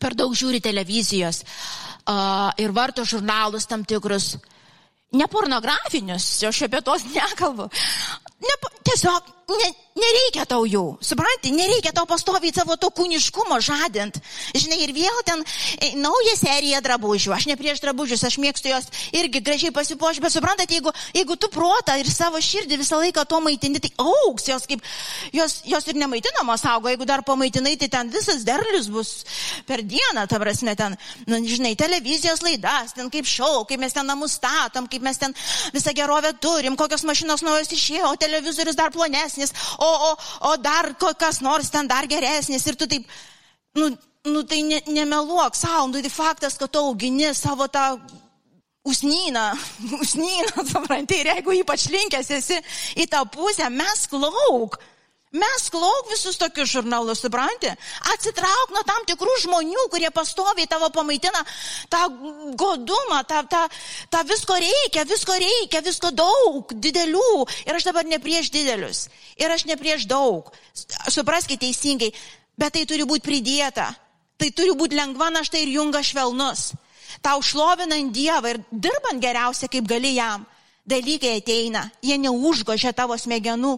Speaker 2: per daug žiūri televizijos uh, ir varto žurnalus tam tikrus, ne pornografinius, aš apie tos nekalbu. Ne, tiesiog ne, nereikia tau jų, supranti, nereikia tau pastoviai savo to kūniškumo žadint. Žinai, ir vėl ten e, nauja serija drabužių. Aš ne prieš drabužius, aš mėgstu juos irgi gražiai pasipuošti, bet suprantat, jeigu, jeigu tu protą ir savo širdį visą laiką to maitini, tai auks jos kaip, jos, jos ir nemaitinamos augo, jeigu dar pamaitinai, tai ten visas derlius bus per dieną, ta prasme, ten, na, žinai, televizijos laidas, ten kaip šau, kaip mes ten namus statom, kaip mes ten visą gerovę turim, kokios mašinos naujos išėjo, o televizorius dar plonesnis, o, o, o dar kas nors ten dar geresnis ir tu taip, nu, nu tai ne, nemeluok savo, nu tai faktas, kad tu augini savo tą usnyną, usnyną, suprantai, ir jeigu ypač linkęs esi į tą pusę, mes klauk. Mes klauk visus tokius žurnalus, supranti? Atsitrauk nuo tam tikrų žmonių, kurie pastoviai tavo pamaitina tą godumą, tą, tą, tą visko reikia, visko reikia, visko daug, didelių. Ir aš dabar ne prieš didelius. Ir aš ne prieš daug. Supraskite teisingai, bet tai turi būti pridėta. Tai turi būti lengva našta ir junga švelnus. Tau šlovinant Dievą ir dirbant geriausia, kaip gali jam. Dalykai ateina, jie neužgožia tavo smegenų,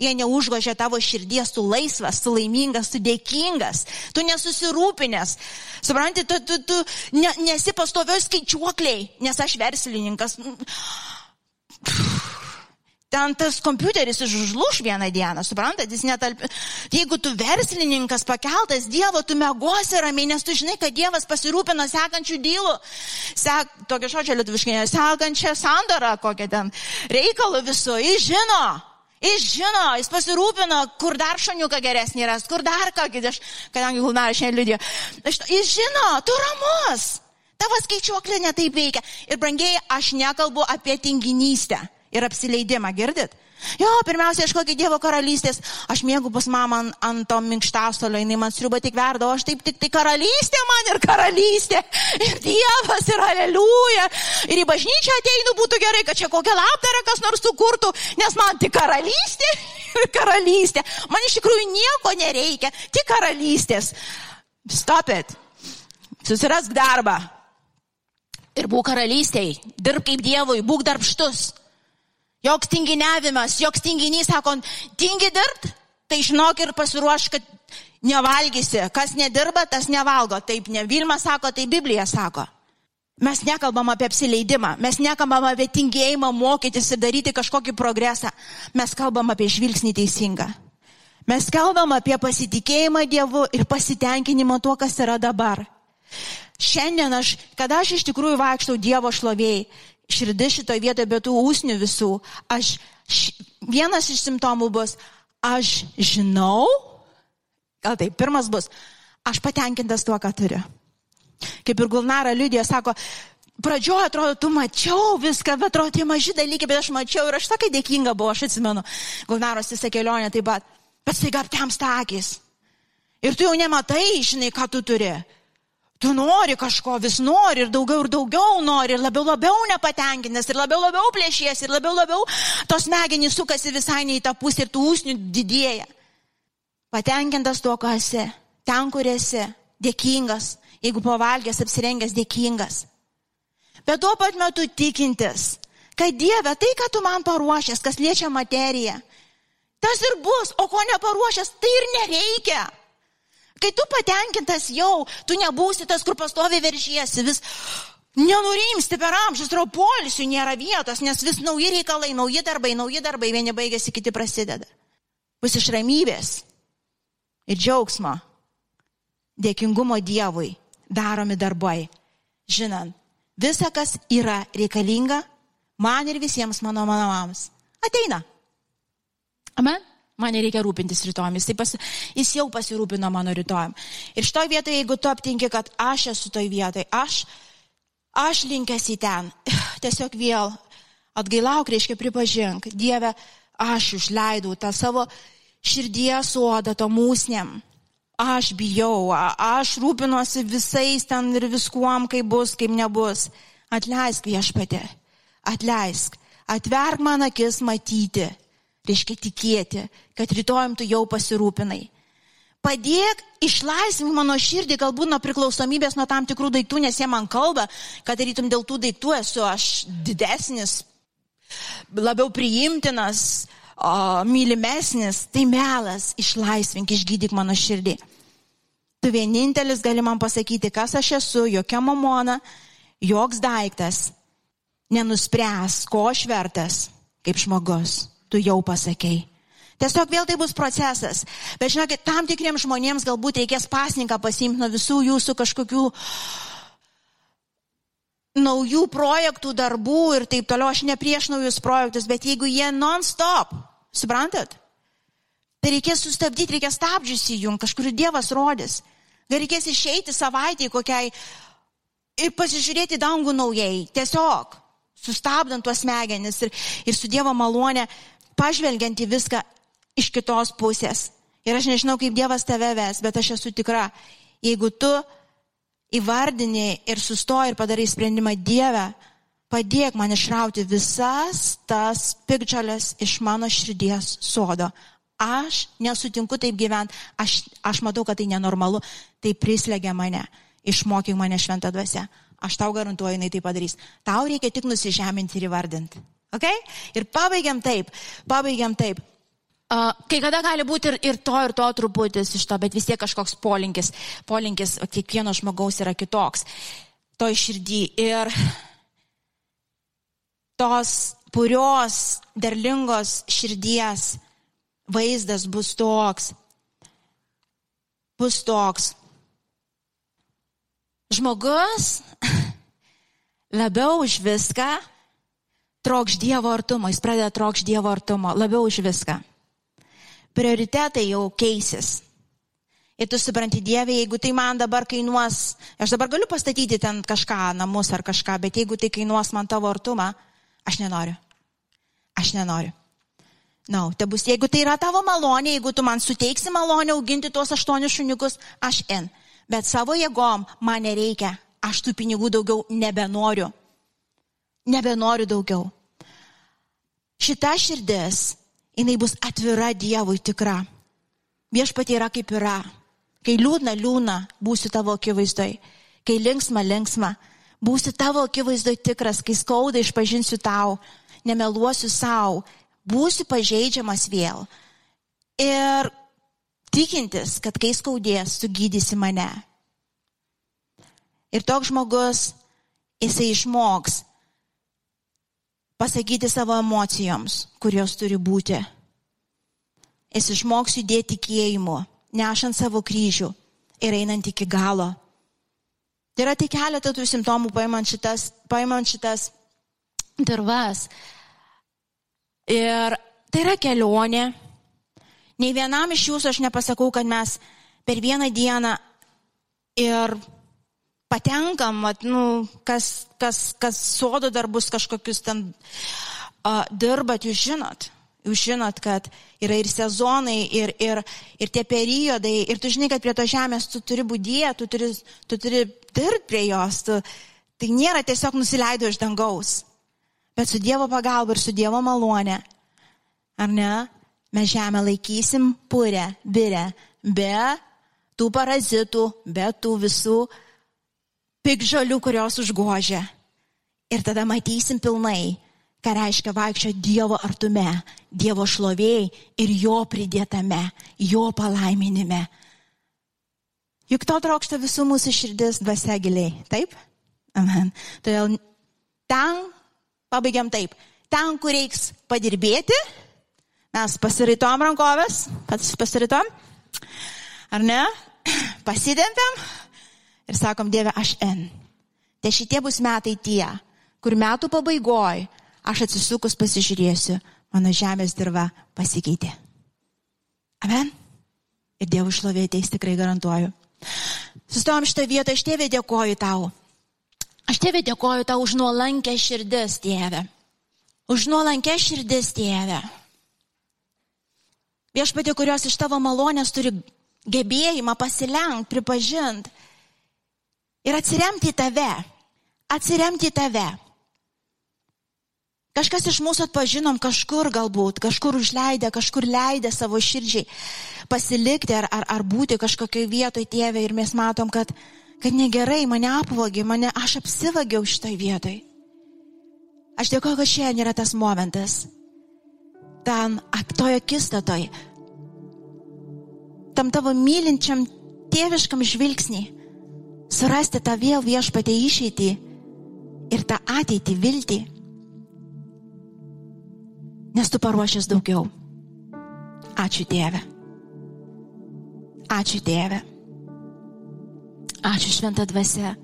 Speaker 2: Jie neužgožia tavo širdies, tu laisvas, tu laimingas, tu dėkingas, tu nesusirūpinęs. Supranti, tu, tu, tu ne, nesi pastovioj skaičiuokliai, nes aš verslininkas. Ten tas kompiuteris užluš vieną dieną, suprantat, jis netalp... Jeigu tu verslininkas pakeltas Dievo, tu megosi ramiai, nes tu žinai, kad Dievas pasirūpina sekančių dylų. Sek, tokia žodžia lietuviškai, sekančią sandorą, kokią ten reikalų viso, jis žino. Jis žino, jis pasirūpino, kur dar šaniuką geresnį ras, kur dar ką, aš, kadangi Gulnaras šiandien liūdėjo. Jis žino, tu ramus. Tavo skaičiuoklė netaip veikia. Ir brangiai, aš nekalbu apie tinginystę ir apsileidimą, girdit? Jo, pirmiausia, ieškokit Dievo karalystės. Aš mėgau pas mamą ant, ant to minkštasolio, jinai man sriuba tik verda, o aš taip tik tai karalystė man ir karalystė. Ir Dievas ir aleliuja. Ir į bažnyčią ateinu būtų gerai, kad čia kokią labdarą kas nors sukurtų, nes man tik karalystė ir karalystė. Man iš tikrųjų nieko nereikia, tik karalystės. Stop it. Susirask darbą. Ir būk karalystėj. Dirb kaip Dievui, būk darbštus. Joks tinginiavimas, joks tinginys, sako, tingi dirbt, tai žinok ir pasiruoš, kad nevalgysi. Kas nedirba, tas nevalgo. Taip ne Vilma sako, tai Biblija sako. Mes nekalbam apie apsileidimą, mes nekalbam apie tingėjimą mokytis ir daryti kažkokį progresą. Mes kalbam apie žvilgsnį teisingą. Mes kalbam apie pasitikėjimą Dievu ir pasitenkinimą tuo, kas yra dabar. Šiandien aš, kada aš iš tikrųjų vaikštau Dievo šlovėjai, širdis šitoje vietoje be tų ūsnių visų. Aš, š, vienas iš simptomų bus, aš žinau, gal tai pirmas bus, aš patenkintas tuo, ką turiu. Kaip ir Gulnara liudija, sako, pradžioje atrodo, tu mačiau viską, bet atrodo, tie maži dalykai, bet aš mačiau ir aš tokia dėkinga buvau, aš atsimenu, Gulnaros visą kelionę taip pat, bet staiga aptemsta akis. Ir tu jau nematai, žinai, ką tu turi. Tu nori kažko, vis nori ir daugiau ir daugiau nori ir labiau labiau nepatenkinęs ir labiau labiau plėšies ir labiau labiau tos smegenys sukasi visai ne į tą pusę ir tų ūsnių didėja. Patenkintas tuo, ką esi, ten, kur esi, dėkingas, jeigu pavalgęs, apsirengęs, dėkingas. Bet tuo pat metu tikintis, kad Dieve, tai, ką tu man paruošęs, kas liečia materiją, tas ir bus, o ko neparuošęs, tai ir nereikia. Kai tu patenkintas jau, tu nebūsi tas, kur pastovi veržiesi, vis nenurimsti per amžius, tavo polisių nėra vietos, nes vis nauji reikalai, nauji darbai, nauji darbai, vieni baigėsi, kiti prasideda. Bus iš ramybės ir džiaugsmo, dėkingumo Dievui daromi darbai, žinant, visa, kas yra reikalinga man ir visiems mano mamams, ateina. Amen. Man nereikia rūpintis rytojom, jis, pasi, jis jau pasirūpino mano rytojom. Ir šitoje vietoje, jeigu tu aptinki, kad aš esu toj vietoje, aš, aš linkęs į ten, tiesiog vėl atgailauk, reiškia pripažink, Dieve, aš užleidau tą savo širdies odą to mūsnėm. Aš bijau, aš rūpinuosi visais ten ir viskuom, kaip bus, kaip nebus. Atleisk viešpatė, atleisk, atverk man akis matyti, reiškia tikėti, kad rytojim tu jau pasirūpinai. Padėk išlaisvink mano širdį, galbūt nuo priklausomybės nuo tam tikrų daiktų, nes jie man kalba, kad darytum dėl tų daiktų esu aš didesnis, labiau priimtinas, o, mylimesnis. Tai melas, išlaisvink, išgydyk mano širdį. Tu vienintelis gali man pasakyti, kas aš esu, jokia mamona, joks daiktas nenuspręs, ko aš vertas kaip žmogus. Tu jau pasakėjai. Tiesiog vėl tai bus procesas. Bet žinokit, tam tikriems žmonėms galbūt reikės pasninką pasimti nuo visų jūsų kažkokių naujų projektų, darbų ir taip toliau. Aš ne prieš naujus projektus, bet jeigu jie non-stop, suprantat? Tai reikės sustabdyti, reikės stabdžius įjungti, kažkur Dievas rodys. Gal reikės išeiti savaitį kokiai ir pasižiūrėti dangų naujai. Tiesiog sustabdant tuos smegenis ir, ir su Dievo malonė, pažvelgiant į viską iš kitos pusės. Ir aš nežinau, kaip Dievas tave ves, bet aš esu tikra, jeigu tu įvardini ir sustoji ir padarai sprendimą Dievę, padėk man išrauti visas tas pikdžalės iš mano širdies sodo. Aš nesutinku taip gyventi, aš, aš matau, kad tai nenormalu, tai prislegia mane, išmokyk mane šventą dvasę. Aš tau garantuoju, jinai tai padarys. Tau reikia tik nusižeminti ir įvardinti. Okay? Ir pabaigiam taip, pabaigiam taip. Uh, kai kada gali būti ir, ir to, ir to truputis iš to, bet vis tiek kažkoks polinkis, polinkis kiekvieno žmogaus yra kitoks. To iširdį. Ir tos purios, derlingos širdies vaizdas bus toks. Bus toks. Žmogus labiau už viską trokš Dievo artumo, jis pradeda trokš Dievo artumo, labiau už viską. Prioritetai jau keisis. Ir tu supranti Dievė, jeigu tai man dabar kainuos, aš dabar galiu pastatyti ten kažką, namus ar kažką, bet jeigu tai kainuos man tavo artumą, aš nenoriu. Aš nenoriu. Na, no, te bus, jeigu tai yra tavo malonė, jeigu tu man suteiksi malonę auginti tuos aštuonius šuniukus, aš in. Bet savo jėgom man nereikia. Aš tų pinigų daugiau nebenoriu. Nebenoriu daugiau. Šita širdis, jinai bus atvira Dievui tikra. Viešpatie yra kaip yra. Kai liūdna, liūdna, būsiu tavo akivaizdoj. Kai linksma, linksma, būsiu tavo akivaizdoj tikras. Kai skauda, išpažinsiu tau. Nemeluosiu savo būsiu pažeidžiamas vėl. Ir tikintis, kad kai skaudės, sugydysi mane. Ir toks žmogus, jisai išmoks pasakyti savo emocijoms, kurios turi būti. Jis išmoks judėti tikėjimu, nešant savo kryžių ir einant iki galo. Tai yra tik keletą tų simptomų paimant šitas, paimant šitas dirvas. Ir tai yra kelionė. Nei vienam iš jūsų aš nepasakau, kad mes per vieną dieną ir patenkam, at, nu, kas, kas, kas sodo darbus kažkokius ten uh, dirbat, jūs žinot. Jūs žinot, kad yra ir sezonai, ir, ir, ir tie periodai, ir tu žinai, kad prie to žemės tu turi būdėti, tu turi, tu turi dirbti prie jos. Tu, tai nėra tiesiog nusileido iš dangaus bet su Dievo pagalba ir su Dievo malonė, ar ne, mes žemę laikysim purę, birę, be tų parazitų, be tų visų pikžalių, kurios užgožia. Ir tada matysim pilnai, ką reiškia vaikščio Dievo artume, Dievo šlovėjai ir jo pridėtame, jo palaiminime. Juk to trokšta visų mūsų širdis dvasia giliai, taip? Amen. Todėl ten, Pabaigiam taip. Ten, kur reiks padirbėti, mes pasiritom rankovės, pats pasiritom, ar ne? Pasitempiam ir sakom, Dieve, aš en. Tai šitie bus metai tie, kur metų pabaigoj aš atsisukus pasižiūrėsiu, mano žemės dirba pasikeitė. Amen. Ir Dievo šlovė ateis tikrai garantuoju. Sustojom šitą vietą, aš tėvė dėkoju tau. Aš tėvė dėkoju tau už nuolankę širdis, tėvė. Už nuolankę širdis, tėvė. Viešpatė, kurios iš tavo malonės turi gebėjimą pasilenkti, pripažinti ir atsiremti į tave. atsiremti į tave. Kažkas iš mūsų atpažinom kažkur galbūt, kažkur užleidę, kažkur leidę savo širdžiai pasilikti ar, ar, ar būti kažkokioje vietoje tėvė ir mes matom, kad, kad negerai, mane apvogė, mane aš apsivagiau šitoj vietoj. Aš dėkoju, kad šiandien yra tas momentas. Ten, toje akistatoj, tam tavo mylinčiam tėviškam žvilgsnį, surasti tą vėl viešpatę išeitį ir tą ateitį viltį nes tu paruošęs daugiau. Ačiū Dieve. Ačiū Dieve. Ačiū Šventą Dvasę.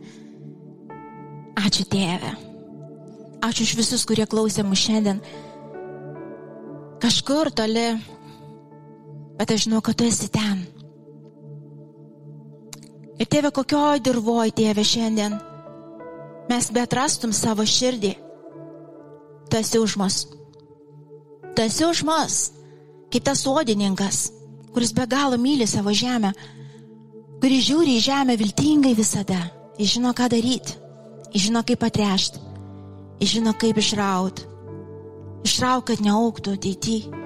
Speaker 2: Ačiū Dieve. Ačiū už visus, kurie klausė mūsų šiandien. Kažkur toli, bet aš žinau, kad tu esi ten. Ir tėve, kokio dirvoj, tėve, šiandien mes betrastum savo širdį, tu esi už mus tu esi už mus, kaip tas sodininkas, kuris be galo myli savo žemę, kuris žiūri į žemę viltingai visada. Jis žino, ką daryti, jis žino, kaip atrešti, jis žino, kaip išraut. Išrauk, kad neauktų ateityje.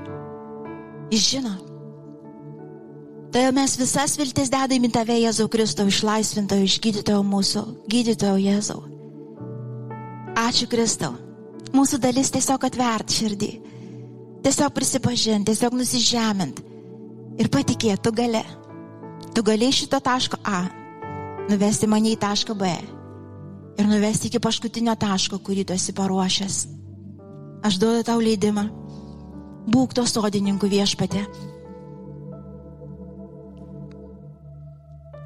Speaker 2: Jis žino. Tai mes visas viltis dedame į tave, Jėzau Kristau, išlaisvintojo, išgydytojo mūsų, gydytojo Jėzau. Ačiū Kristau. Mūsų dalis tiesiog atvert širdį Tiesiog prisipažinti, tiesiog nusižemint ir patikėti, tu gali. Tu gali iš šito taško A nuvesti mane į tašką B ir nuvesti iki paskutinio taško, kurį tu esi paruošęs. Aš duodu tau leidimą. Būk to sodininkų viešpatė.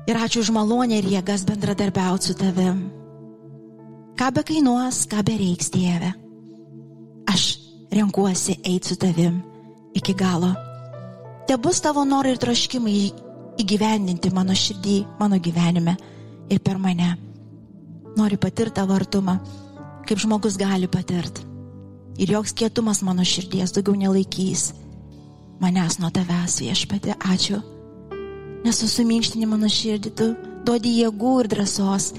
Speaker 2: Ir ačiū už malonę ir jėgas bendradarbiauti su tavim. Ką be kainuos, ką be reiks, Dieve. Aš renkuosi eiti su tavim iki galo. Te bus tavo norai ir troškimai įgyvendinti mano širdį, mano gyvenime ir per mane. Noriu patirti tavo artumą, kaip žmogus gali patirti. Ir joks kietumas mano širdies daugiau nelaikys manęs nuo tavęs viešpatė. Ačiū. Nes susuminkštini mano širdį, tu duodi jėgų ir drąsos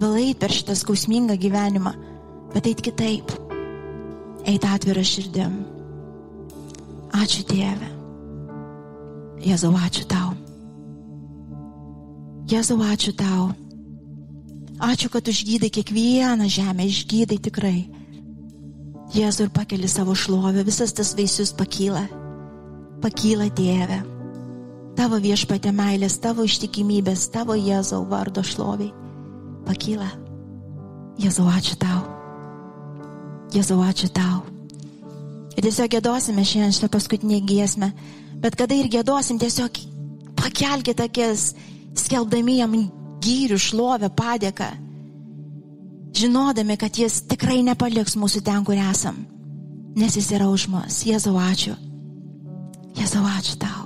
Speaker 2: vėl eiti per šitą skausmingą gyvenimą, bet eiti kitaip eiti atvirą širdim. Ačiū Dieve. Jėzau, ačiū tau. Jėzau, ačiū tau. Ačiū, kad užgydai kiekvieną žemę, išgydai tikrai. Jėzau ir pakeli savo šlovę, visas tas vaisius pakyla. Pakyla Dieve. Tavo viešpatė meilės, tavo ištikimybės, tavo Jėzau vardo šloviai. Pakyla. Jėzau, ačiū tau. Jėzau, ačiū tau. Ir tiesiog gėdosime šiandien šitą paskutinį giesmę. Bet kada ir gėdosim, tiesiog pakelkite akis, skelbdami jam gyrių, šlovę, padėką. Žinodami, kad jis tikrai nepaliks mūsų ten, kur esam. Nes jis yra už mus. Jėzau, ačiū. Jėzau, ačiū tau.